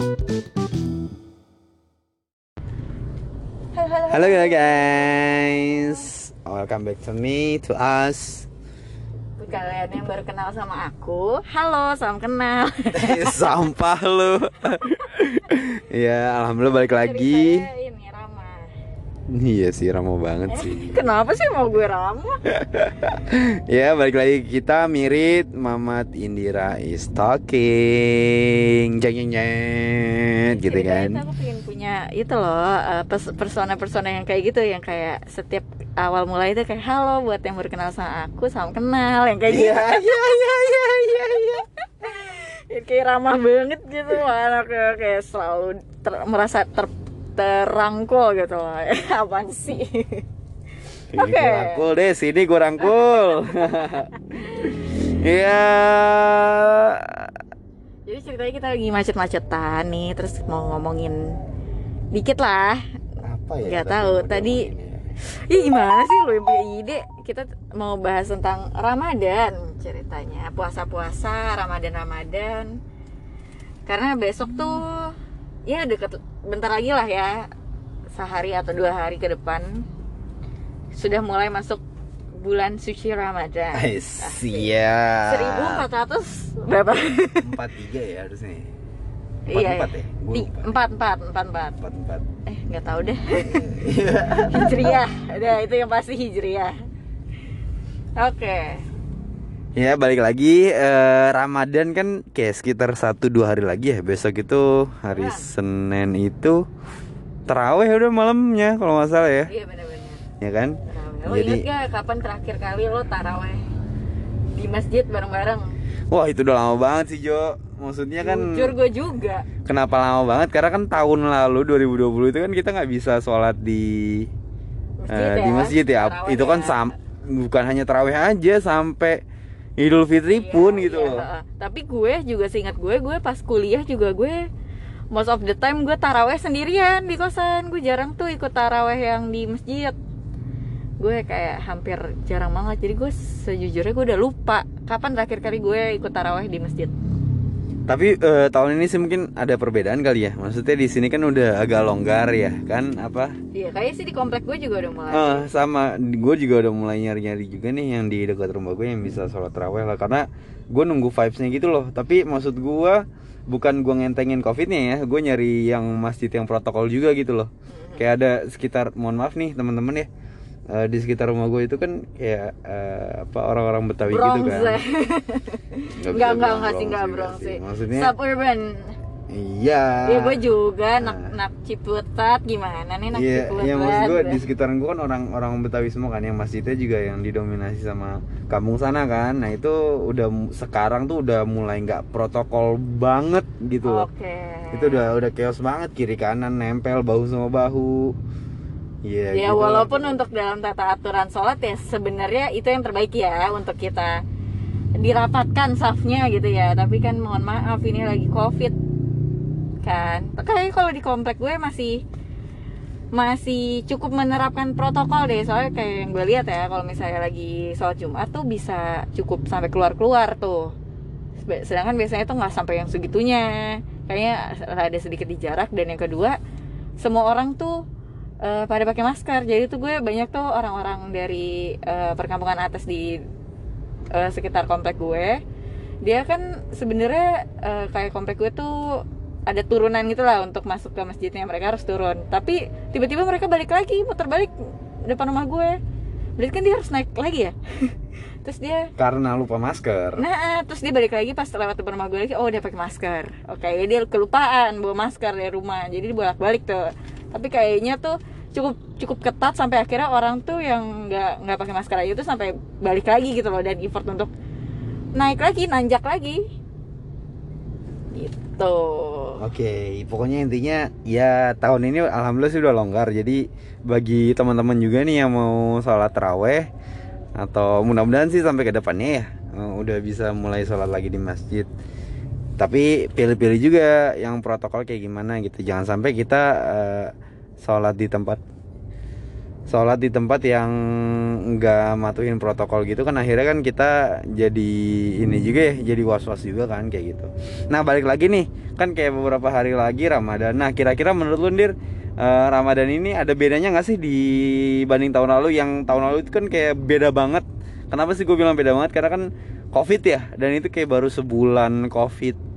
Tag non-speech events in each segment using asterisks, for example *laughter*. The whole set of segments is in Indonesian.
Halo guys, welcome back to me, to us. Buat kalian yang baru kenal sama aku, halo, salam kenal. *laughs* Sampah lu. *laughs* ya, alhamdulillah balik lagi. Iya sih, ramah banget sih. Kenapa sih mau gue Rama? *laughs* ya, balik lagi kita mirip Mamat Indira is talking. Jeng jeng jeng gitu kan. Aku pengen punya itu loh, eh, pers- persona-persona yang kayak gitu, yang kayak setiap awal mulai itu kayak halo buat yang baru kenal sama aku, salam kenal, yang kayak gitu. Iya, iya, iya, iya, iya, iya. *laughs* Kayak ramah banget gitu anaknya kayak selalu ter- merasa ter- terangkul gitu loh. *laughs* Apaan sih? Oke. gue rangkul deh, sini gue rangkul. *laughs* Iya. Jadi ceritanya kita lagi macet-macetan nih, terus mau ngomongin dikit lah. Apa ya? Tadi tahu, tadi- ya? Ih gimana sih yang punya ide? Kita mau bahas tentang Ramadan ceritanya, puasa-puasa, Ramadan-Ramadan. Karena besok tuh ya deket bentar lagi lah ya, sehari atau dua hari ke depan sudah mulai masuk bulan suci Ramadan. Eh, siap. 1400 berapa? Empat tiga ya harusnya. Empat Iya, empat ya. Empat empat empat empat. Empat empat. Eh nggak tahu deh. *laughs* hijriah, ada itu yang pasti hijriah. Oke. Ya balik lagi eh, Ramadan kan kayak sekitar satu dua hari lagi ya besok itu hari Ya. Senin itu teraweh udah malamnya kalau nggak salah ya Iya benar-benar. ya kan. Lo Jadi- inget gak kapan terakhir kali lo taraweh di masjid bareng-bareng? wah itu udah lama banget sih Jo maksudnya kan Jujur gue juga. kenapa lama banget karena kan tahun lalu 2020 itu kan kita nggak bisa sholat di Masjid eh, ya. di masjid ya itu kan ya. sam bukan hanya terawih aja sampai Idul Fitri Iya, pun gitu iya, loh. Tapi gue juga seingat gue, gue pas kuliah juga gue most of the time gue taraweh sendirian di kosan. Gue jarang tuh ikut taraweh yang di masjid. Gue kayak hampir jarang banget. Jadi gue sejujurnya gue udah lupa kapan terakhir kali gue ikut taraweh di masjid. Tapi eh, tahun ini sih mungkin ada perbedaan kali ya. Maksudnya di sini kan udah agak longgar ya, kan apa? Iya, kayaknya sih di komplek gue juga udah mulai. Eh, sama, gue juga udah mulai nyari-nyari juga nih yang di dekat rumah gue yang bisa sholat taraweh lah. Karena gue nunggu vibesnya gitu loh. Tapi maksud gue bukan gue ngentengin covidnya ya, gue nyari yang masjid yang protokol juga gitu loh. Mhm. Kayak ada sekitar, mohon maaf nih teman-teman ya. Eh, di sekitar rumah gue itu kan kayak eh, apa orang-orang Betawi gitu kan. *laughs* ya. Nggak bisa Enggak, enggak, enggak sih, enggak sih. Maksudnya Suburban. iya. Ya gue juga nak Nah. nak Ciputat gimana nih nak Iya, Ciputat. iya maksud gue di sekitaran gue kan orang-orang Betawi semua kan yang masjidnya juga yang didominasi sama kampung sana kan. Nah itu udah sekarang tuh udah mulai nggak protokol banget gitu. Oke. Itu udah udah chaos banget kiri kanan nempel bahu sama bahu. Iya. Ya gitu lah. walaupun untuk dalam tata aturan sholat ya sebenarnya itu yang terbaik ya untuk kita dirapatkan safnya gitu ya. Tapi kan mohon maaf ini lagi covid kan. Kayak kalau di komplek gue masih masih cukup menerapkan protokol deh soalnya kayak yang gue lihat ya kalau misalnya lagi sholat jumat tuh bisa cukup sampai keluar keluar tuh sedangkan biasanya tuh nggak sampai yang segitunya kayaknya ada sedikit di jarak dan yang kedua semua orang tuh eh, pada pakai masker. Jadi tuh gue banyak tuh orang-orang dari eh, perkampungan atas di eh, sekitar komplek gue. Dia kan sebenarnya eh, kayak komplek gue tuh ada turunan gitu lah untuk masuk ke masjidnya. Mereka harus turun. Tapi tiba-tiba mereka balik lagi muter balik depan rumah gue. Berarti kan dia harus naik lagi ya? *laughs* Terus dia Karena lupa masker. Nah, terus dia balik lagi pas lewat depan rumah gue lagi, oh dia pakai masker. Oke, dia kelupaan bawa masker dari rumah, jadi dia bolak-balik tuh. Tapi kayaknya tuh cukup cukup ketat sampai akhirnya orang tuh yang nggak nggak pakai masker aja tuh sampai balik lagi gitu loh dan effort untuk naik lagi, nanjak lagi. Gitu. Oke, pokoknya intinya ya tahun ini alhamdulillah sih udah longgar. Jadi bagi teman-teman juga nih yang mau sholat taraweh atau mudah-mudahan sih sampai ke depannya ya eh, udah bisa mulai sholat lagi di masjid. Tapi pilih-pilih juga yang protokol kayak gimana gitu. Jangan sampai kita eh, sholat di tempat sholat di tempat yang nggak matuhin protokol gitu kan akhirnya kan kita jadi ini juga ya jadi was was juga kan kayak gitu. Nah balik lagi nih kan kayak beberapa hari lagi ramadan. Nah kira-kira menurut lu Ndir eh, ramadan ini ada bedanya nggak sih dibanding tahun lalu? Yang tahun lalu itu kan kayak beda banget. Kenapa sih gue bilang beda banget? Karena kan covid ya? Dan itu kayak baru sebulan covid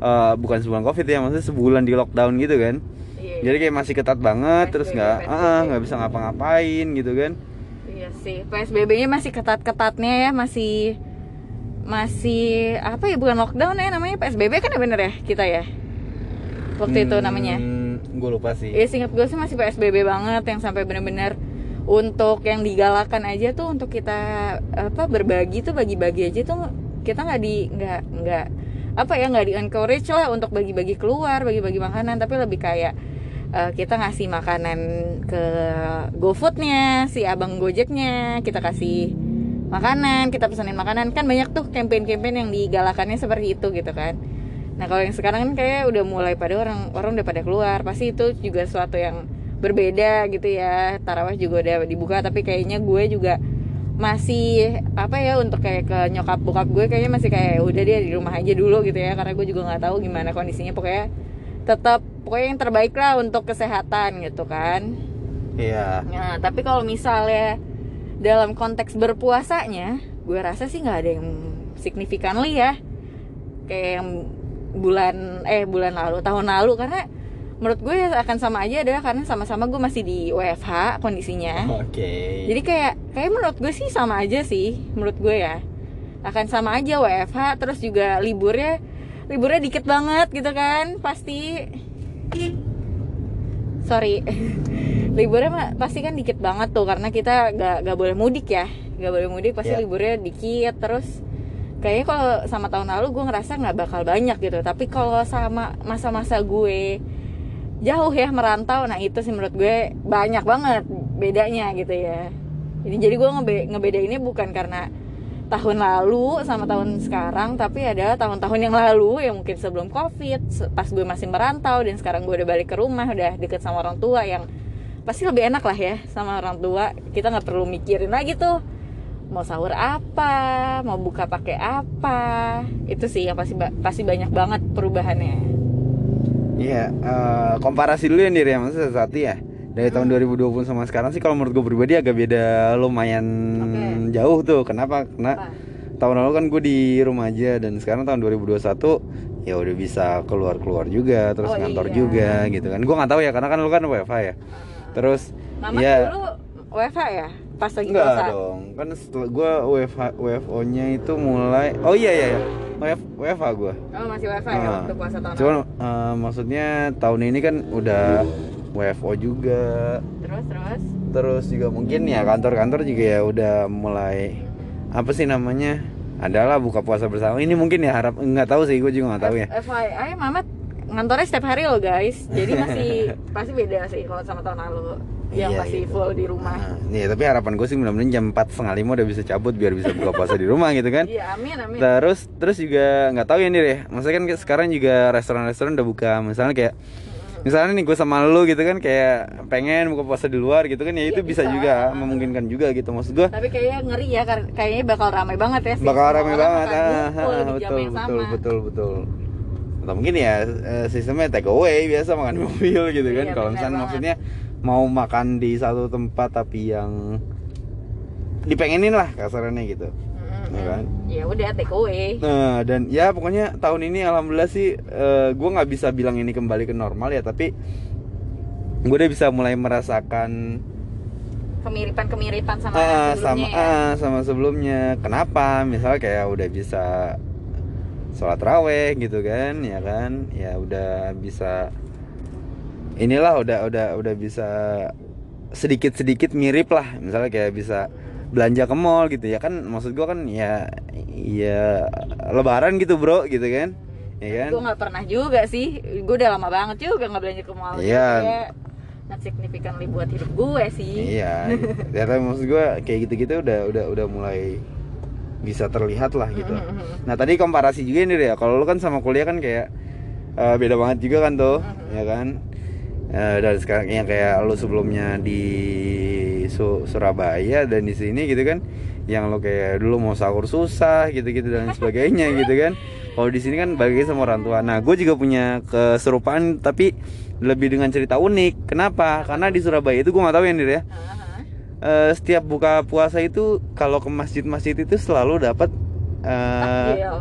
Eh, bukan sebulan covid ya maksudnya sebulan di lockdown gitu kan? Iya, jadi kayak masih ketat banget PSBB, terus nggak ah, nggak bisa ngapa-ngapain gitu kan? Iya sih, PSBB-nya masih ketat-ketatnya ya, masih masih apa ya bukan lockdown ya namanya PSBB kan ya bener ya kita ya. Waktu itu namanya. gue lupa sih. Iya singkat gue sih masih PSBB banget yang sampai bener-bener untuk yang digalakan aja tuh untuk kita apa berbagi tuh bagi-bagi aja tuh kita nggak di nggak nggak apa ya nggak di encourage lah untuk bagi-bagi keluar bagi-bagi makanan. Tapi lebih kayak eh, kita ngasih makanan ke GoFoodnya si abang Gojeknya kita kasih makanan kita pesanin makanan. Kan banyak tuh campaign-campaign yang digalakannya seperti itu gitu kan. Nah kalau yang sekarang kan kayak udah mulai pada orang orang udah pada keluar. Pasti itu juga suatu yang berbeda gitu ya. Tarawih juga udah dibuka tapi kayaknya gue juga masih apa ya untuk kayak ke nyokap bokap gue kayaknya masih kayak udah dia di rumah aja dulu gitu ya. Karena gue juga nggak tahu gimana kondisinya. Pokoknya tetap pokoknya yang terbaik lah untuk kesehatan gitu kan. Iya. Nah, tapi kalau misalnya dalam konteks berpuasanya, gue rasa sih nggak ada yang signifikan ya. Kayak yang bulan eh bulan lalu, tahun lalu. Karena menurut gue akan sama aja adalah karena sama-sama gue masih di WFH kondisinya. oke Jadi kayak kayak menurut gue sih sama aja sih, menurut gue ya. Akan sama aja WFH terus juga liburnya liburnya dikit banget gitu kan, pasti sorry *laughs* liburnya mah pasti kan dikit banget tuh karena kita gak, gak boleh mudik ya gak boleh mudik pasti Iya. liburnya dikit terus kayaknya kalau sama tahun lalu gue ngerasa nggak bakal banyak gitu tapi kalau sama masa-masa gue jauh ya merantau. Nah itu sih menurut gue banyak banget bedanya gitu ya. Jadi jadi gue ngebe ngebedainnya bukan karena tahun lalu sama tahun sekarang tapi adalah tahun-tahun yang lalu yang mungkin sebelum covid pas gue masih merantau dan sekarang gue udah balik ke rumah udah deket sama orang tua yang pasti lebih enak lah ya sama orang tua. Kita nggak perlu mikirin lagi tuh mau sahur apa mau buka pakai apa. Itu sih yang pasti pasti banyak banget perubahannya iya eh, komparasi dulu ya Ndir ya. Maksudnya satu ya. Dari tahun 2020 sama sekarang sih kalau menurut gue pribadi agak beda lumayan Oke. jauh tuh. Kenapa? Karena Apa? tahun lalu kan gue di rumah aja dan sekarang tahun 2021 ya udah bisa keluar keluar juga terus Oh, ngantor iya. juga gitu kan. Gue nggak tahu ya karena kan lu kan WFH ya. Terus Mama ya dulu WFH ya pas lagi enggak puasa? dong kan setelah gue WFH WFO nya itu mulai oh iya iya iya. WF, WFH gue oh masih WFH ya Ah. waktu puasa tahun cuman eh, maksudnya tahun ini kan udah WFO juga. Terus terus? Terus juga mungkin ya kantor-kantor juga ya udah mulai apa sih namanya adalah buka puasa bersama. Ini mungkin ya harap nggak tahu sih gue juga nggak tahu ya. FYI Mamat ngantornya setiap hari loh guys. Jadi masih *laughs* pasti beda sih kalau sama tahun lalu yang Iya, masih iya. full di rumah Nah, nih tapi harapan gue sih mudah-mudahan jam 4 setengah lima udah bisa cabut biar bisa buka puasa di rumah gitu kan iya amin amin terus terus juga nggak tahu ya nih deh maksudnya kan sekarang juga restoran-restoran udah buka misalnya kayak misalnya nih gue sama lu gitu kan kayak pengen buka puasa di luar gitu kan ya itu Iya, bisa, bisa. juga memungkinkan juga gitu maksud gue tapi kayaknya ngeri ya kayaknya bakal ramai banget ya sih. bakal orang banget ah, ah, betul betul sama. betul betul atau mungkin ya eh, sistemnya take away biasa makan *laughs* mobil gitu kan Iya, kalau misalnya banget. maksudnya mau makan di satu tempat tapi yang dipengenin lah kasarannya gitu. Mm-mm. Ya kan? ya udah take away. Nah dan ya pokoknya tahun ini alhamdulillah sih gue nggak bisa bilang ini kembali ke normal ya tapi gue udah bisa mulai merasakan kemiripan kemiripan sama ah, sama sebelumnya ya? ah, sama sebelumnya. Kenapa? Misalnya kayak udah bisa sholat raweh gitu kan ya kan? Ya udah bisa inilah udah udah udah bisa sedikit sedikit mirip lah misalnya kayak bisa belanja ke mall gitu ya kan maksud gua kan ya ya lebaran gitu bro gitu kan ya kan gue nggak pernah juga sih gue udah lama banget juga nggak belanja ke mall Iya. Kayak not significantly buat hidup gue sih Iya, ya tapi maksud gue kayak gitu-gitu udah udah udah mulai bisa terlihat lah gitu. Mhm. Nah tadi komparasi juga nih ya, kalau lu kan sama kuliah kan kayak eh, beda banget juga kan tuh, Mhm. ya kan? Eh, dari sekarang yang kayak lu sebelumnya di Su- Surabaya dan di sini gitu kan yang lo kayak dulu mau sahur susah gitu-gitu dan sebagainya *laughs* gitu kan. Kalau di sini kan bagi sama orang tua. Nah gue juga punya keserupaan tapi lebih dengan cerita unik. Kenapa? Karena di Surabaya itu gue nggak tahu ya Nir ya. Eh, setiap buka puasa itu kalau ke masjid-masjid itu selalu dapat eh, Takjil.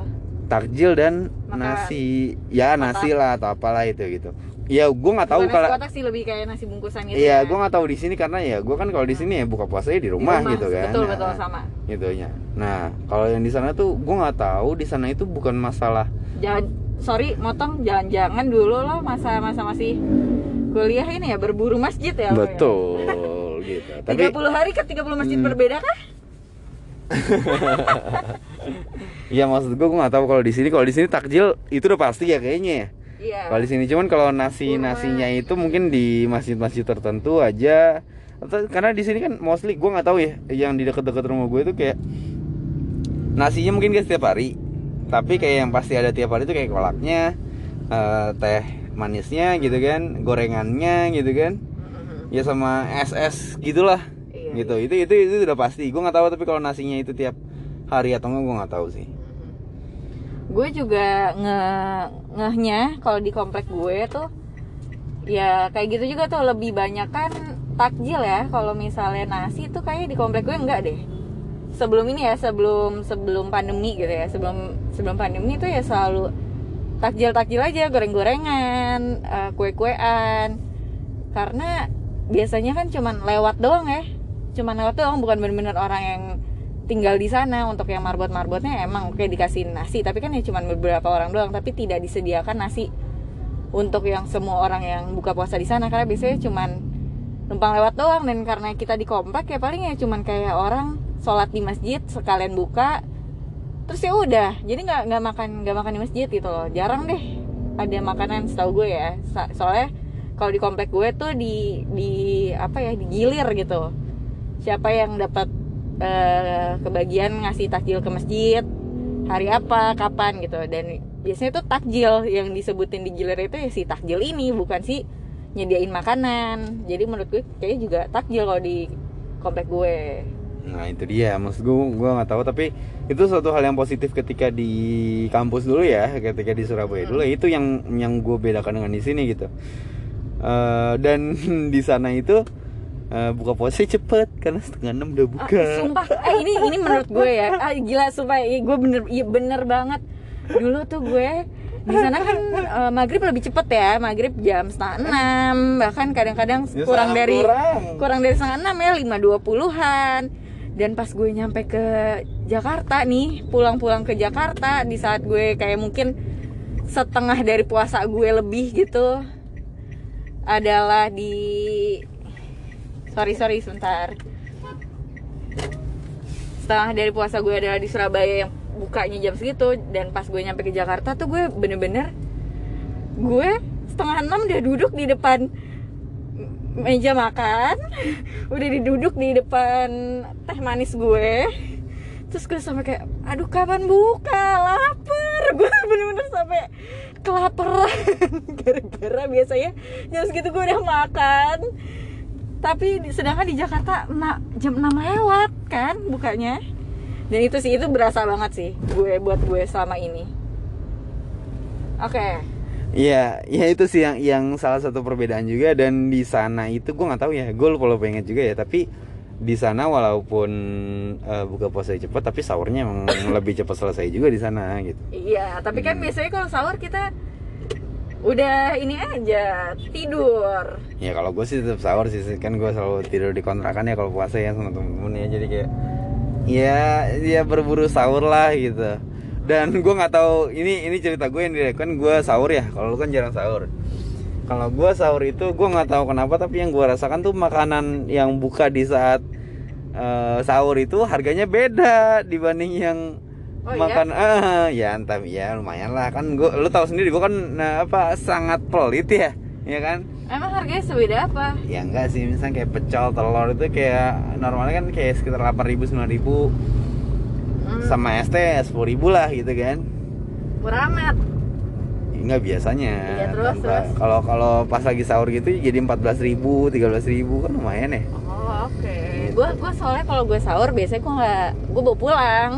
takjil dan Makan. nasi. Ya nasi lah atau apalah itu gitu ya gue nggak tahu kalau kotak sih lebih kayak nasi bungkusan gitu Iya, ya. gue nggak tahu di sini karena ya gue kan kalau di sini ya buka puasanya di Di rumah, gitu kan. Betul Nah, betul sama. Gitunya. Nah, kalau yang di sana tuh gue nggak tahu di sana itu bukan masalah. Jangan sorry motong jangan-jangan dulu lo masa-masa masih kuliah ini ya berburu masjid ya. ya? Betul *laughs* gitu. Tapi 30 hari ke 30 masjid Hmm. berbeda kah? *laughs* ya maksud gue gue nggak tahu kalau di sini kalau di sini takjil itu udah pasti ya kayaknya Iya. Kalau di sini cuman kalau nasi nasinya itu mungkin di masjid-masjid tertentu aja. Atau karena di sini kan mostly gue nggak tahu ya yang di dekat-dekat rumah gue itu kayak nasinya mungkin gak setiap hari. Tapi kayak yang pasti ada tiap hari itu kayak kolaknya, eh, teh manisnya gitu kan, gorengannya gitu kan. Mhm. Ya sama SS gitulah. Iya, gitu. Itu itu itu udah pasti. Gue nggak tahu tapi kalau nasinya itu tiap hari atau enggak gue nggak tahu sih. gue juga nge ngehnya kalau di komplek gue tuh ya kayak gitu juga tuh lebih banyak kan takjil ya. Kalau misalnya nasi tuh kayak di komplek gue enggak deh. Sebelum ini ya sebelum sebelum pandemi gitu ya. Sebelum sebelum pandemi tuh ya selalu takjil takjil aja goreng gorengan kue kuean karena biasanya kan cuman lewat doang ya. Cuman lewat doang bukan bener-bener orang yang tinggal di sana untuk yang marbot-marbotnya emang kayak dikasih nasi tapi kan ya cuman beberapa orang doang tapi tidak disediakan nasi untuk yang semua orang yang buka puasa di sana karena biasanya cuman numpang lewat doang dan karena kita di komplek ya paling ya cuman kayak orang sholat di masjid sekalian buka terus ya udah. Jadi nggak nggak makan nggak makan di masjid gitu loh. Jarang deh ada makanan setahu gue ya. So- soalnya kalau di komplek gue tuh di di apa ya digilir gitu. Siapa yang dapat eh, kebagian ngasih takjil ke masjid hari apa kapan gitu. Dan biasanya tuh takjil yang disebutin di gilir itu ya si takjil ini bukan si nyediain makanan. Jadi menurut gue kayaknya juga takjil kalau di komplek gue. Nah itu dia, maksud gue gue nggak tahu tapi itu suatu hal yang positif ketika di kampus dulu ya, ketika di Surabaya dulu. Itu yang yang gue bedakan dengan di sini gitu. Eh, dan *laughs* di sana itu eh, buka puasa cepet karena setengah enam udah Ah, buka. sumpah. Eh, ini ini menurut gue ya. Ah, gila sumpah. Ih, gue bener iya bener banget. Dulu tuh gue di sana kan eh, maghrib lebih cepet ya. Maghrib jam setengah enam. Bahkan kadang-kadang Ya, kurang dari kurang. kurang dari setengah enam ya lima dua puluhan. Dan pas gue nyampe ke Jakarta nih pulang-pulang ke Jakarta di saat gue kayak mungkin setengah dari puasa gue lebih gitu adalah di sorry sorry sebentar. Setengah dari puasa gue adalah di Surabaya yang bukanya jam segitu dan pas gue nyampe ke Jakarta tuh gue bener-bener gue setengah enam udah duduk di depan meja makan *laughs* udah diduduk di depan teh manis gue. Terus gue sampai kayak aduh kapan buka? Lapar. *laughs* Gue bener-bener sampai kelaparan *laughs* gara-gara biasanya jam segitu gue udah makan tapi sedangkan di Jakarta ma- jam 6 lewat kan bukanya dan itu sih itu berasa banget sih gue buat gue selama ini oke Iya, ya itu sih yang yang salah satu perbedaan juga dan di sana itu gue nggak tahu ya, gue lupa lupa ingat juga ya. Tapi di sana walaupun eh, buka puasa cepat, tapi sahurnya emang lebih cepat selesai juga di sana gitu. iya tapi kan Hmm. biasanya kalau sahur kita udah ini aja tidur Ya kalau gue sih tetap sahur sih, kan gue selalu tidur di kontrakan ya kalau puasa ya sama temen-temen ya, jadi kayak ya ya berburu sahur lah gitu. Dan gue nggak tahu ini ini cerita gue yang direk kan gue sahur ya, kalau lu kan jarang sahur. Kalau gue sahur itu gue nggak tahu kenapa tapi yang gue rasakan tuh makanan yang buka di saat eh, sahur itu harganya beda dibanding yang Oh, iya? makan eh ya entah ya lumayan lah. Kan gue lu tahu sendiri gue kan nah, apa sangat pelit ya ya kan? Emang harganya sebeda apa? Ya enggak sih misalnya kayak pecel telur itu kayak normalnya kan kayak sekitar 8.000 9.000 Hmm, sama es teh 10.000 lah gitu kan? Murah amat. Ya, enggak biasanya. Iya, terus, kalau kalau pas lagi sahur gitu jadi 14.000 13.000 kan lumayan ya? Oh oke. Gue gue soalnya kalau gue sahur biasanya gue nggak gue bawa pulang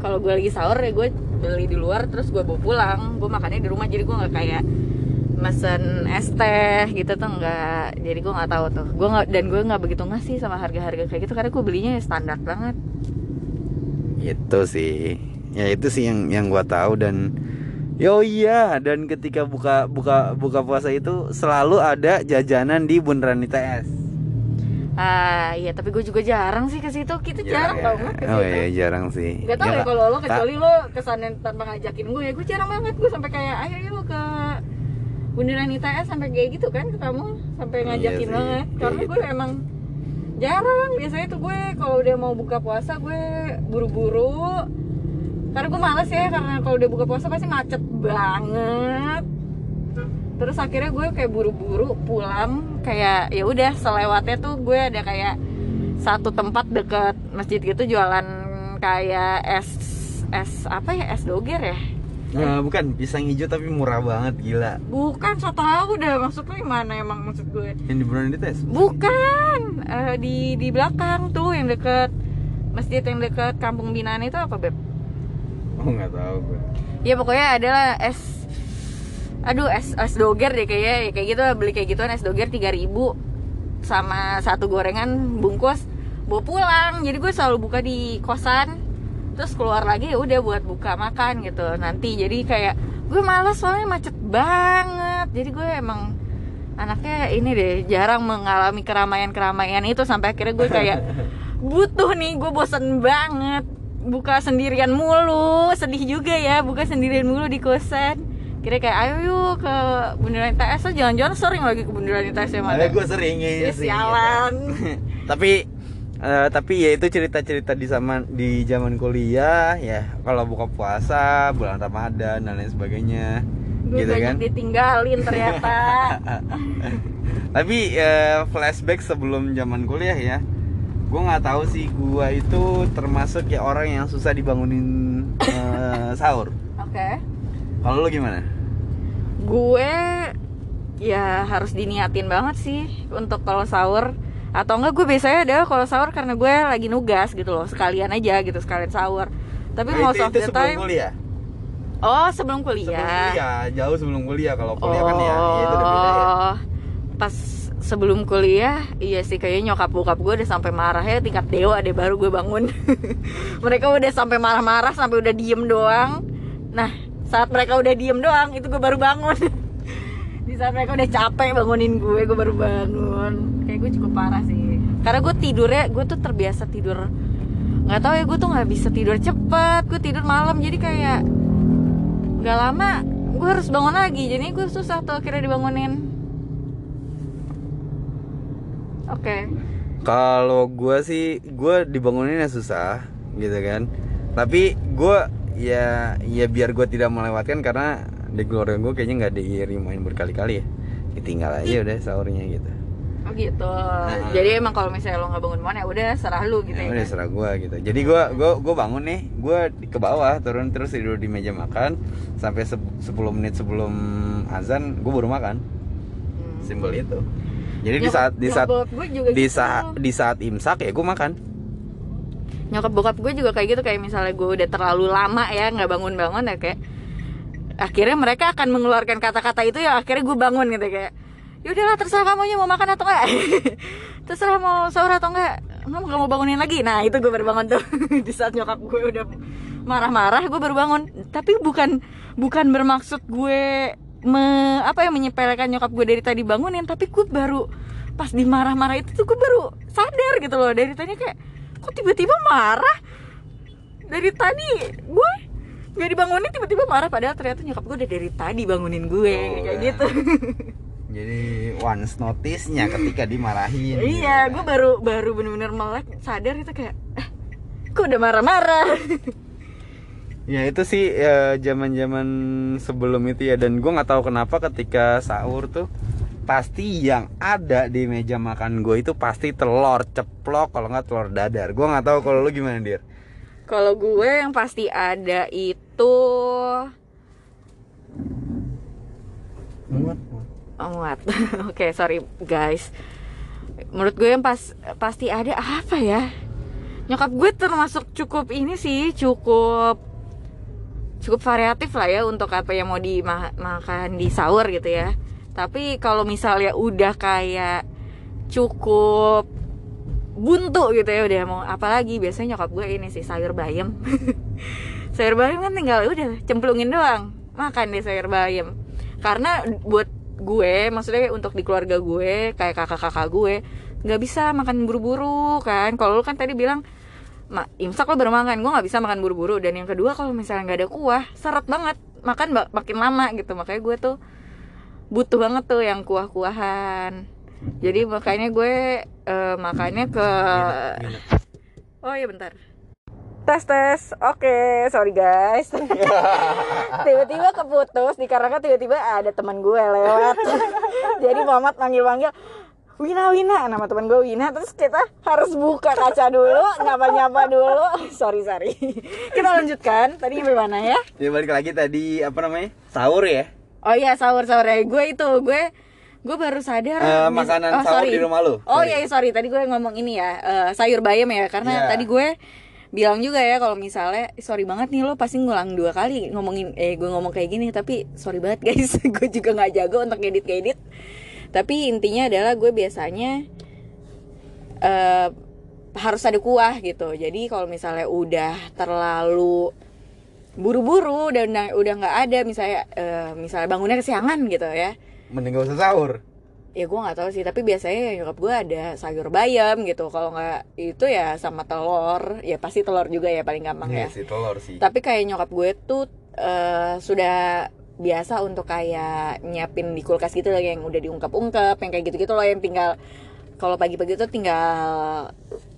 kalau gue lagi sahur ya gue beli di luar terus gue bawa pulang. Gue makannya di rumah jadi gue nggak kayak mesen es teh gitu tuh nggak. Jadi gue nggak tahu tuh. Gue nggak dan gue nggak begitu ngasih sama harga-harga kayak gitu karena gue belinya ya standar banget. Itu sih. Ya itu sih yang yang gua tahu dan yo iya dan ketika buka buka buka puasa itu selalu ada jajanan di bundaran ITS ah iya tapi gue juga jarang sih ke situ. Kita jarang ya. banget ke oh situ. iya jarang sih. Gak tau ya Kak. kalau lo kecuali lo ke sana tanpa ngajakin gue ya. Gue jarang banget. Gue sampai kayak ayo yuk ke bundaran ITS sampai kayak gitu kan ke kamu. Sampai Iya ngajakin sih, banget. karena gue gitu. emang jarang. Biasanya tuh gue kalau udah mau buka puasa gue buru-buru. Karena gue males ya karena kalau udah buka puasa pasti macet banget. Terus akhirnya gue kayak buru-buru pulang kayak ya udah selewatnya tuh gue ada kayak satu tempat deket masjid gitu jualan kayak es es apa ya es doger ya? Nah, bukan pisang hijau tapi murah banget gila. Bukan so tau udah maksud lo yang mana emang maksud gue? Yang di bundaran ITS bukan Eh, di di belakang tuh yang deket masjid yang deket kampung binaan itu apa beb? Oh nggak tahu gue. Ya pokoknya adalah es aduh es es doger deh kayaknya. Ya kayak gitu beli kayak gituan es doger 3000 sama satu gorengan bungkus. Bawa pulang. Jadi gue selalu buka di kosan. Terus keluar lagi ya udah buat buka makan gitu nanti. Jadi kayak gue malas soalnya macet banget. Jadi gue emang anaknya ini deh jarang mengalami keramaian keramaian itu sampai akhirnya gue kayak *laughs* butuh nih gue bosen banget. Buka sendirian mulu. Sedih juga ya buka sendirian mulu di kosan kira kayak ayo yuk ke bundaran ITS lah. Jangan-jangan sering lagi ke bundaran ITS ya mana gue sering ya sialan. *laughs* Tapi eh, tapi ya itu cerita-cerita di zaman di zaman kuliah ya kalau buka puasa bulan Ramadan dan lain sebagainya. Gue gitu kan? ditinggalin ternyata. *laughs* Tapi eh, flashback sebelum zaman kuliah ya gue nggak tahu sih gue itu termasuk ya orang yang susah dibangunin eh, sahur. Oke kalau lo gimana? Gue ya harus diniatin banget sih untuk kalau sahur. Atau enggak gue biasanya ada kalau sahur karena gue lagi nugas gitu loh sekalian aja gitu sekalian sahur. Tapi Nah, most itu, of itu the time kuliah? Oh sebelum kuliah. Sebelum kuliah jauh sebelum kuliah kalau kuliah kan ya, ya itu udah beda ya. Oh, pas sebelum kuliah iya sih kayaknya nyokap bokap gue udah sampai marah ya tingkat dewa deh baru gue bangun. *laughs* Mereka udah sampai marah-marah sampai udah diem doang. Nah saat mereka udah diem doang itu gue baru bangun. *laughs* Di saat mereka udah capek bangunin gue gue baru bangun. Kayak gue cukup parah sih. Karena gue tidurnya gue tuh terbiasa tidur. Nggak tahu ya gue tuh nggak bisa tidur cepet gue tidur malam. Jadi kayak nggak lama gue harus bangun lagi. Jadi gue susah tuh akhirnya dibangunin. Oke. Kalau gue sih, gue dibanguninnya susah, gitu kan. Tapi gue ya ya biar gue tidak melewatkan karena di keluarga gue kayaknya nggak dirimain berkali-kali ya. Ditinggal aja udah sahurnya gitu. oh gitu jadi emang kalau misalnya lo nggak bangun bangun ya udah serah lu gitu Ya, ya, udah serah gue gitu. Jadi gue gue gue bangun nih, gue ke bawah turun terus tidur di meja makan sampai se- 10 menit sebelum azan gue baru makan. Hmm. Simbol itu. Jadi di saat di saat nyokap gue juga di gitu. saat di saat imsak ya gue makan. Nyokap bokap gue juga kayak gitu kayak misalnya gue udah terlalu lama ya nggak bangun bangun ya kayak akhirnya mereka akan mengeluarkan kata-kata itu ya akhirnya gue bangun gitu kayak yaudahlah terserah kamu mau makan atau enggak *laughs* terserah mau sahur atau enggak kamu gak mau bangunin lagi. Nah itu gue baru bangun tuh. *laughs* Di saat nyokap gue udah marah-marah gue baru bangun. Tapi bukan bukan bermaksud gue me, apa ya menyepelekan nyokap gue dari tadi bangunin tapi gue baru pas dimarah-marah itu tuh gue baru sadar gitu loh. Dari tadi kayak kok tiba-tiba marah dari tadi gue nggak dibangunin tiba-tiba marah padahal ternyata nyokap gue udah dari tadi bangunin gue Oh, kayak ya. gitu *laughs* Jadi once notice-nya ketika dimarahin. gitu iya kan. gue baru baru bener-bener melek sadar itu kayak eh kok udah marah-marah *laughs* Ya itu sih ya, zaman-zaman sebelum itu ya dan gue nggak tahu kenapa ketika sahur tuh pasti yang ada di meja makan gue itu pasti telur ceplok kalau nggak telur dadar. Gue nggak tahu kalau lu gimana dir. kalau gue yang pasti ada itu Muat. Oh, muat. *laughs* Oke, sorry guys. menurut gue yang pas pasti ada apa ya nyokap gue termasuk cukup ini sih cukup cukup variatif lah ya untuk apa yang mau dimakan di sahur gitu ya tapi kalau misalnya udah kayak cukup buntu gitu ya udah mau apalagi biasanya nyokap gue ini sih sayur bayam. *laughs* Sayur bayam kan tinggal udah cemplungin doang makan deh sayur bayam. Karena buat gue maksudnya untuk di keluarga gue kayak kakak-kakak gue nggak bisa makan buru-buru kan. Kalau lu kan tadi bilang Ma, imsak lo baru makan. Gue nggak bisa makan buru-buru. Dan yang kedua kalau misalnya nggak ada kuah seret banget makan makin lama gitu. Makanya gue tuh butuh banget tuh yang kuah-kuahan. Jadi makanya gue uh, makannya ke oh iya bentar. Tes tes. Oke sorry guys. *laughs* Tiba-tiba keputus dikarenakan tiba-tiba ada teman gue lewat. *laughs* Jadi Muhammad manggil-manggil Wina Wina. Nama teman gue Wina. Terus kita harus buka kaca dulu nyapa nyapa dulu. Sorry sorry. Kita lanjutkan. Tadi sampai mana ya? Ya balik lagi tadi apa namanya? Sahur ya oh iya sahur sahur ya gue itu gue gue baru sadar uh, makanan oh, sahur sorry. di rumah lu? Oh iya sorry. Tadi gue ngomong ini ya uh, sayur bayam ya karena yeah. tadi gue bilang juga ya kalau misalnya sorry banget nih lo pasti ngulang dua kali ngomongin eh gue ngomong kayak gini tapi sorry banget *laughs* guys. Gue juga nggak jago untuk ngedit ngedit tapi intinya adalah gue biasanya uh, harus ada kuah gitu. Jadi kalau misalnya udah terlalu buru-buru dan udah nggak ada misalnya uh, misalnya bangunnya kesiangan gitu ya. Mending gak usah sahur. Ya gue nggak tahu sih tapi biasanya nyokap gue ada sayur bayam gitu. Kalau nggak itu ya sama telur. Ya pasti telur juga ya paling gampang iya ya. sih telur sih. Tapi kayak nyokap gue tuh uh, sudah biasa untuk kayak nyiapin di kulkas gitu loh yang udah diungkap-ungkap yang kayak gitu-gitu loh yang tinggal kalau pagi-pagi tuh tinggal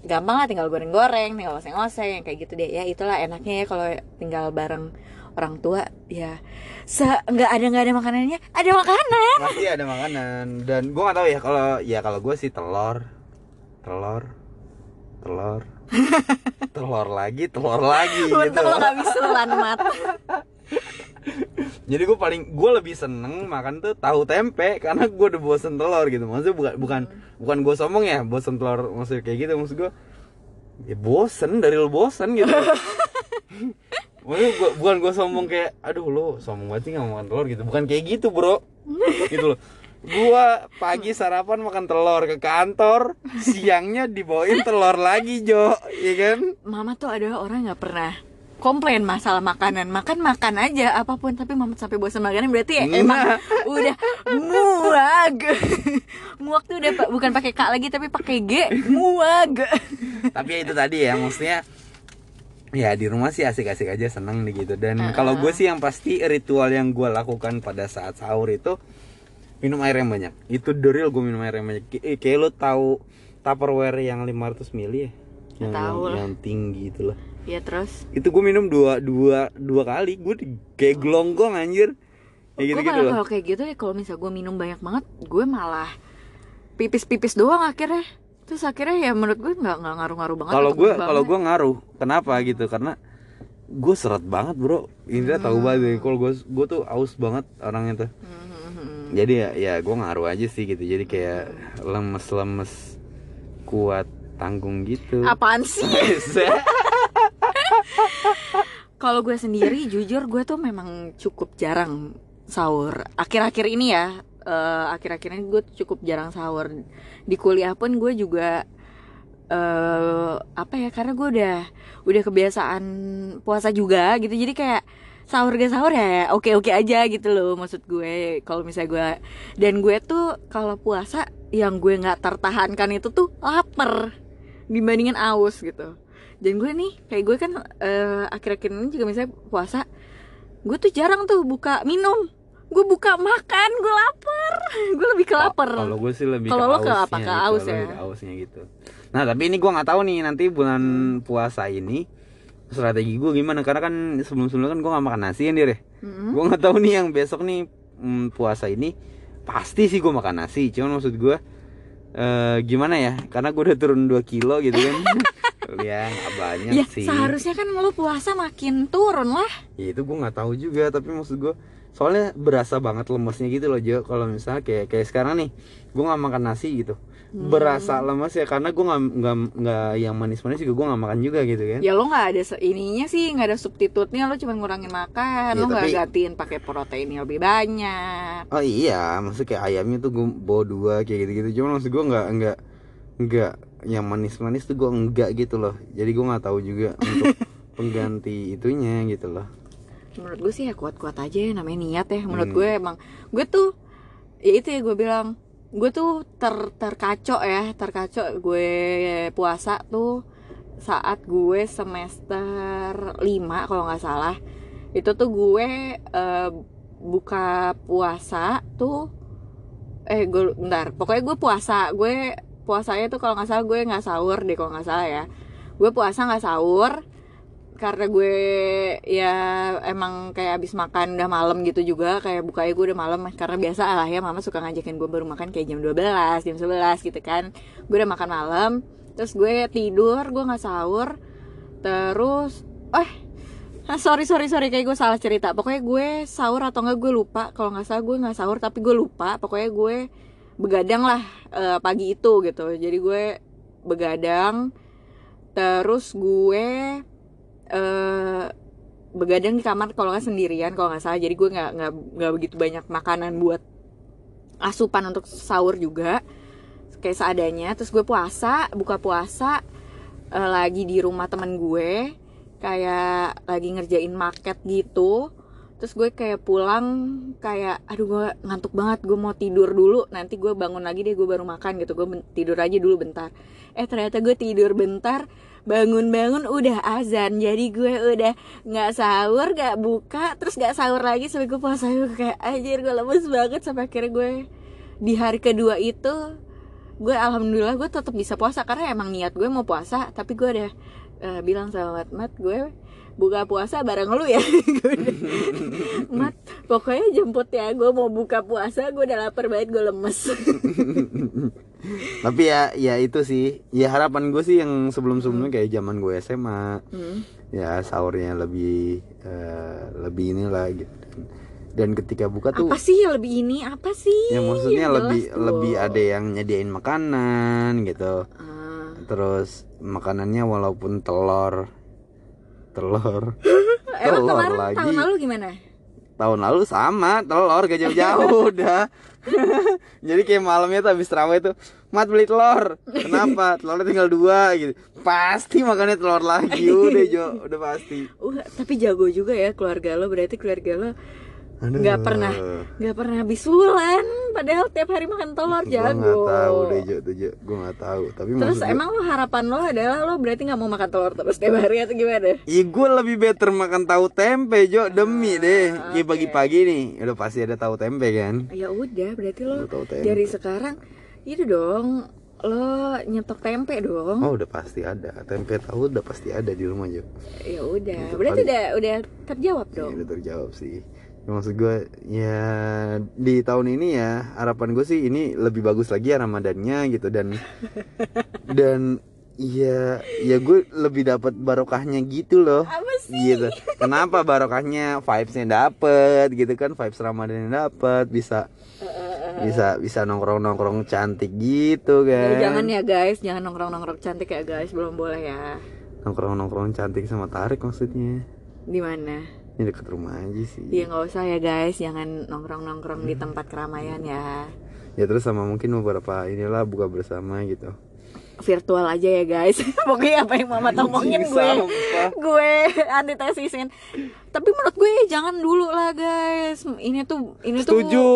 gampang lah tinggal goreng-goreng tinggal oseng-oseng yang kayak gitu deh. Ya itulah enaknya ya kalau tinggal bareng orang tua ya. Se nggak ada nggak ada makanannya ada makanan. Pasti ada makanan. Dan gue nggak tahu ya kalau ya kalau gue sih telur telur telur. *laughs* Telur lagi telur lagi Untung gitu. lo gak bisa mat *laughs* jadi gue paling gue lebih seneng makan tuh tahu tempe karena gue udah bosen telur gitu. Maksudnya bukan bukan bukan gue sombong ya bosen telur maksudnya kayak gitu. Maksud gue ya bosen dari lo bosen gitu. *laughs* Maksudnya gua, bukan gue sombong kayak aduh lo sombong banget sih gak makan telur gitu. Bukan kayak gitu bro. Gitu loh. Gua pagi sarapan makan telur ke kantor siangnya dibawain telur lagi Jo. Ya kan? Mama tuh ada orang nggak pernah komplain masalah makanan. Makan makan aja apa pun. Tapi mama sampai bosan makanan berarti ya emang udah muag. *laughs* Muag tuh udah bukan pakai k lagi tapi pakai g. Muag. *laughs* Tapi ya itu tadi ya maksudnya ya di rumah sih asik-asik aja seneng nih gitu. Dan uh -uh. kalau gue sih yang pasti ritual yang gue lakukan pada saat sahur itu minum air yang banyak. Itu the gue minum air yang banyak. Kayak lo tahu tupperware yang 500 ml ya? Yang, yang, yang tinggi itu loh Iya terus. Itu gue minum dua dua dua kali, gue kayak gelonggong anjir. Ya gitu gitu Kalau kayak gitu ya kalau misal gue minum banyak banget, gue malah pipis-pipis doang akhirnya. Terus akhirnya ya menurut gue nggak nggak ngaruh-ngaruh banget. Kalau gue kalau gue ngaruh, kenapa gitu? Karena gue seret banget bro. Indra hmm. tahu banget. Kalau gue gue tuh aus banget orangnya tuh. Hmm. Jadi ya ya gue ngaruh aja sih gitu. Jadi kayak lemes-lemes kuat tanggung gitu. Apaan sih? *laughs* Kalau gue sendiri *laughs* jujur gue tuh memang cukup jarang sahur. Akhir-akhir ini ya, uh, akhir-akhir ini gue cukup jarang sahur. Di kuliah pun gue juga uh, apa ya? Karena gue udah udah kebiasaan puasa juga gitu. Jadi kayak sahur gak sahur ya oke oke aja gitu loh maksud gue kalau misalnya gue dan gue tuh kalau puasa yang gue nggak tertahankan itu tuh lapar dibandingin aus gitu dan gue nih kayak gue kan uh, akhir-akhir ini juga misalnya puasa gue tuh jarang tuh buka minum. Gue buka makan gue lapar. *laughs* Gue lebih ke lapar. kalau gue sih lebih kalau lo ke apa? ke gitu, aus ya? ke ausnya gitu. Nah tapi ini gue nggak tahu nih nanti bulan puasa ini strategi gue gimana? Karena kan sebelum sebelumnya kan gue nggak makan nasi kan dia mm-hmm. gue nggak tahu nih yang besok nih mm, puasa ini pasti sih gue makan nasi. Cuman maksud gue uh, gimana ya? Karena gue udah turun 2 kilo gitu kan *laughs* ya nggak banyak ya, sih. seharusnya kan lo puasa makin turun lah. Ya itu gue nggak tahu juga tapi maksud gue soalnya berasa banget lemesnya gitu loh Jo. Kalau misalnya kayak kayak sekarang nih gue nggak makan nasi gitu. Hmm. berasa lemes ya karena gue nggak nggak yang manis-manis juga gue nggak makan juga gitu kan. Ya lo nggak ada ininya sih, nggak ada substitutnya, lo cuma ngurangin makan, Ya, lo nggak tapi- gantiin pakai protein yang lebih banyak. oh iya maksud kayak ayamnya tuh gue bawa dua kayak gitu-gitu. Cuma maksud gue nggak nggak nggak yang manis-manis tuh gue enggak gitu loh jadi gue nggak tahu juga *laughs* untuk pengganti itunya gitu loh Menurut gue sih ya kuat-kuat aja ya, namanya niat ya. Menurut Hmm. gue emang, gue tuh, ya itu ya gue bilang, gue tuh ter terkacau ya, terkacau gue puasa tuh saat gue semester 5 kalau nggak salah. Itu tuh gue eh, buka puasa tuh eh gue bentar pokoknya gue puasa gue puasanya tuh kalau nggak salah gue nggak sahur deh kalau nggak salah ya. Gue puasa nggak sahur karena gue ya emang kayak abis makan udah malam gitu juga kayak bukanya gue udah malam. Karena biasa lah ya mama suka ngajakin gue baru makan kayak jam 12 jam 11 gitu kan. Gue udah makan malam terus gue tidur gue nggak sahur. Terus eh ah, sorry sorry sorry kayak gue salah cerita. Pokoknya gue sahur atau enggak gue lupa. Kalau nggak salah gue nggak sahur tapi gue lupa. Pokoknya gue begadang lah eh, pagi itu gitu. Jadi gue begadang terus gue eh begadang di kamar kalau nggak sendirian kalau nggak salah. Jadi gue nggak nggak nggak begitu banyak makanan buat asupan untuk sahur juga. Kayak seadanya. Terus gue puasa buka puasa eh, lagi di rumah temen gue. Kayak lagi ngerjain market gitu terus gue kayak pulang kayak aduh gue ngantuk banget gue mau tidur dulu nanti gue bangun lagi deh gue baru makan gitu. Gue tidur aja dulu bentar. Eh ternyata gue tidur bentar bangun-bangun udah azan. Jadi gue udah nggak sahur nggak buka terus nggak sahur lagi sampai gue puasa. Gue kayak anjir gue lemes banget sampai akhirnya gue di hari kedua itu gue alhamdulillah gue tetap bisa puasa. Karena emang niat gue mau puasa tapi gue udah eh, bilang sama mat mat gue buka puasa bareng lu ya. *laughs* Mat pokoknya jemput ya gue mau buka puasa gue udah lapar banget gue lemes. *laughs* Tapi ya ya itu sih. Ya harapan gue sih yang sebelum sebelumnya kayak zaman gue SMA Hmm. ya sahurnya lebih eh, lebih inilah gitu. Dan, ketika buka tuh apa sih yang lebih ini? Apa sih? Ya maksudnya Yang lebih jelas dong. lebih ada yang nyediain makanan gitu. Ah. terus makanannya walaupun telur telur. *laughs* Emang telur kemarin lagi. tahun lalu gimana? Tahun lalu sama telur gak jauh-jauh *laughs* udah. *laughs* Jadi kayak malamnya tuh habis terawih tuh mat beli telur. Kenapa? Telurnya tinggal dua gitu. Pasti makannya telur lagi. Udah jo. Udah pasti. Uh tapi jago juga ya keluarga lo. Berarti keluarga lo. Nggak pernah nggak pernah bisulan padahal tiap hari makan telur Gua jago. nggak tahu deh Jo tuh Jo. Gue nggak tahu. Tapi terus maksud gua- emang lo harapan lo adalah lo berarti nggak mau makan telur terus tiap hari atau gimana? Iya gue lebih better makan tahu tempe Jo demi deh. Ah, Iya oke. pagi-pagi nih. Udah pasti ada tahu tempe kan? Ya udah berarti lo Gua tahu tempe. dari sekarang itu dong lo nyetok tempe dong. Oh udah pasti ada. Tempe tahu udah pasti ada di rumah Jo. Ya udah berarti udah udah terjawab Ya, dong. udah terjawab sih. Ya, maksud gue ya di tahun ini ya harapan gue sih ini lebih bagus lagi ya ramadannya gitu dan *laughs* dan ya ya gue lebih dapat barokahnya gitu loh. Apa sih? Gitu. Kenapa barokahnya vibesnya dapet gitu kan vibes ramadannya dapet bisa bisa bisa nongkrong nongkrong cantik gitu Ya, kan. jangan ya guys jangan nongkrong nongkrong cantik ya guys belum boleh ya. Nongkrong nongkrong cantik sama Tarik maksudnya. Di mana ini deket rumah aja sih Iya nggak usah ya guys, jangan nongkrong nongkrong di tempat keramaian ya. ya terus sama mungkin beberapa inilah buka bersama gitu Virtual aja ya guys. *laughs* Pokoknya apa yang mama Anjing, gue, gue antitesisin. Tapi menurut gue jangan dulu lah guys. Ini tuh, ini tuh, setuju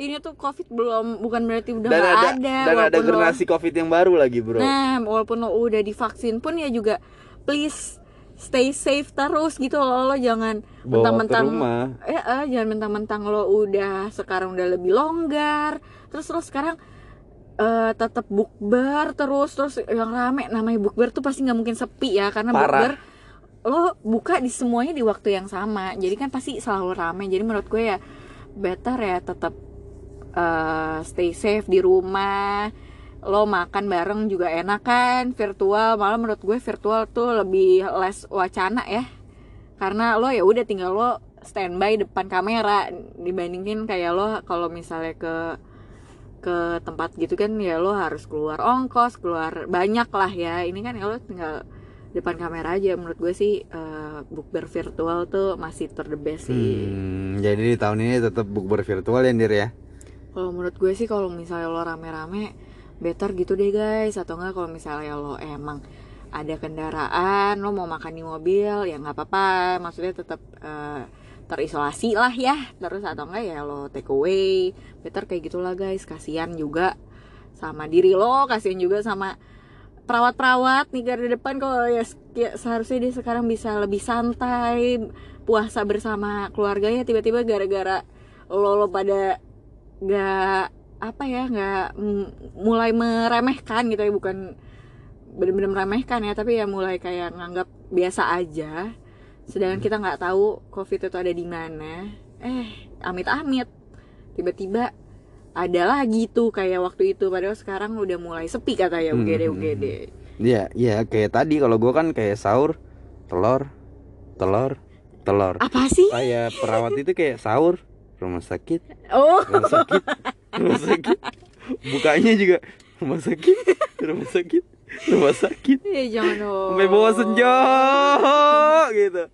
ini tuh covid belum, bukan berarti udah dan ada, ada. dan ada walaupun lo- generasi covid yang baru lagi bro Nah, walaupun lo udah divaksin pun ya juga, please stay safe terus gitu loh. Lo jangan mentang-mentang eh, eh, jangan mentang-mentang lo udah sekarang udah lebih longgar terus lo sekarang eh tetap bukber terus terus yang rame namanya bukber tuh pasti nggak mungkin sepi ya karena Parah. bukber lo buka di semuanya di waktu yang sama jadi kan pasti selalu rame jadi menurut gue ya better ya tetap eh, stay safe di rumah lo makan bareng juga enak kan? Virtual malah menurut gue virtual tuh lebih less wacana ya. Karena lo ya udah tinggal lo standby depan kamera dibandingin kayak lo kalau misalnya ke ke tempat gitu kan ya lo harus keluar ongkos keluar banyak lah ya. Ini kan ya lo tinggal depan kamera aja. Menurut gue sih uh, bukber virtual tuh masih ter the best sih. Hmm, jadi di tahun ini tetap bukber virtual ya Dir ya. kalau menurut gue sih kalau misalnya lo rame-rame better gitu deh guys. Atau enggak kalau misalnya lo emang ada kendaraan lo mau makan di mobil ya nggak apa-apa. Maksudnya tetap eh, terisolasi lah ya. Terus atau enggak ya lo take away. Better kayak gitulah guys. Kasihan juga sama diri lo kasihan juga sama perawat-perawat nih garda depan. Kalau ya, ya seharusnya dia sekarang bisa lebih santai puasa bersama keluarganya. Tiba-tiba gara-gara lo lo pada nggak apa ya nggak mulai meremehkan gitu ya bukan bener-bener meremehkan ya tapi ya mulai kayak nganggap biasa aja. Sedangkan kita nggak tahu covid itu ada di mana. Eh amit-amit. Tiba-tiba ada lagi tuh kayak waktu itu padahal sekarang udah mulai sepi katanya Hmm, UGD hmm, UGD Iya, iya kayak tadi kalau gua kan kayak sahur telur telur telur. apa sih? Kayak perawat itu kayak sahur rumah sakit. Oh. Rumah sakit. Rumah sakit. Bukanya juga. Rumah sakit. Rumah sakit. Rumah sakit. Ya jangan dong. Sampai bawa senja. Gitu